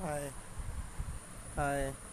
hi hi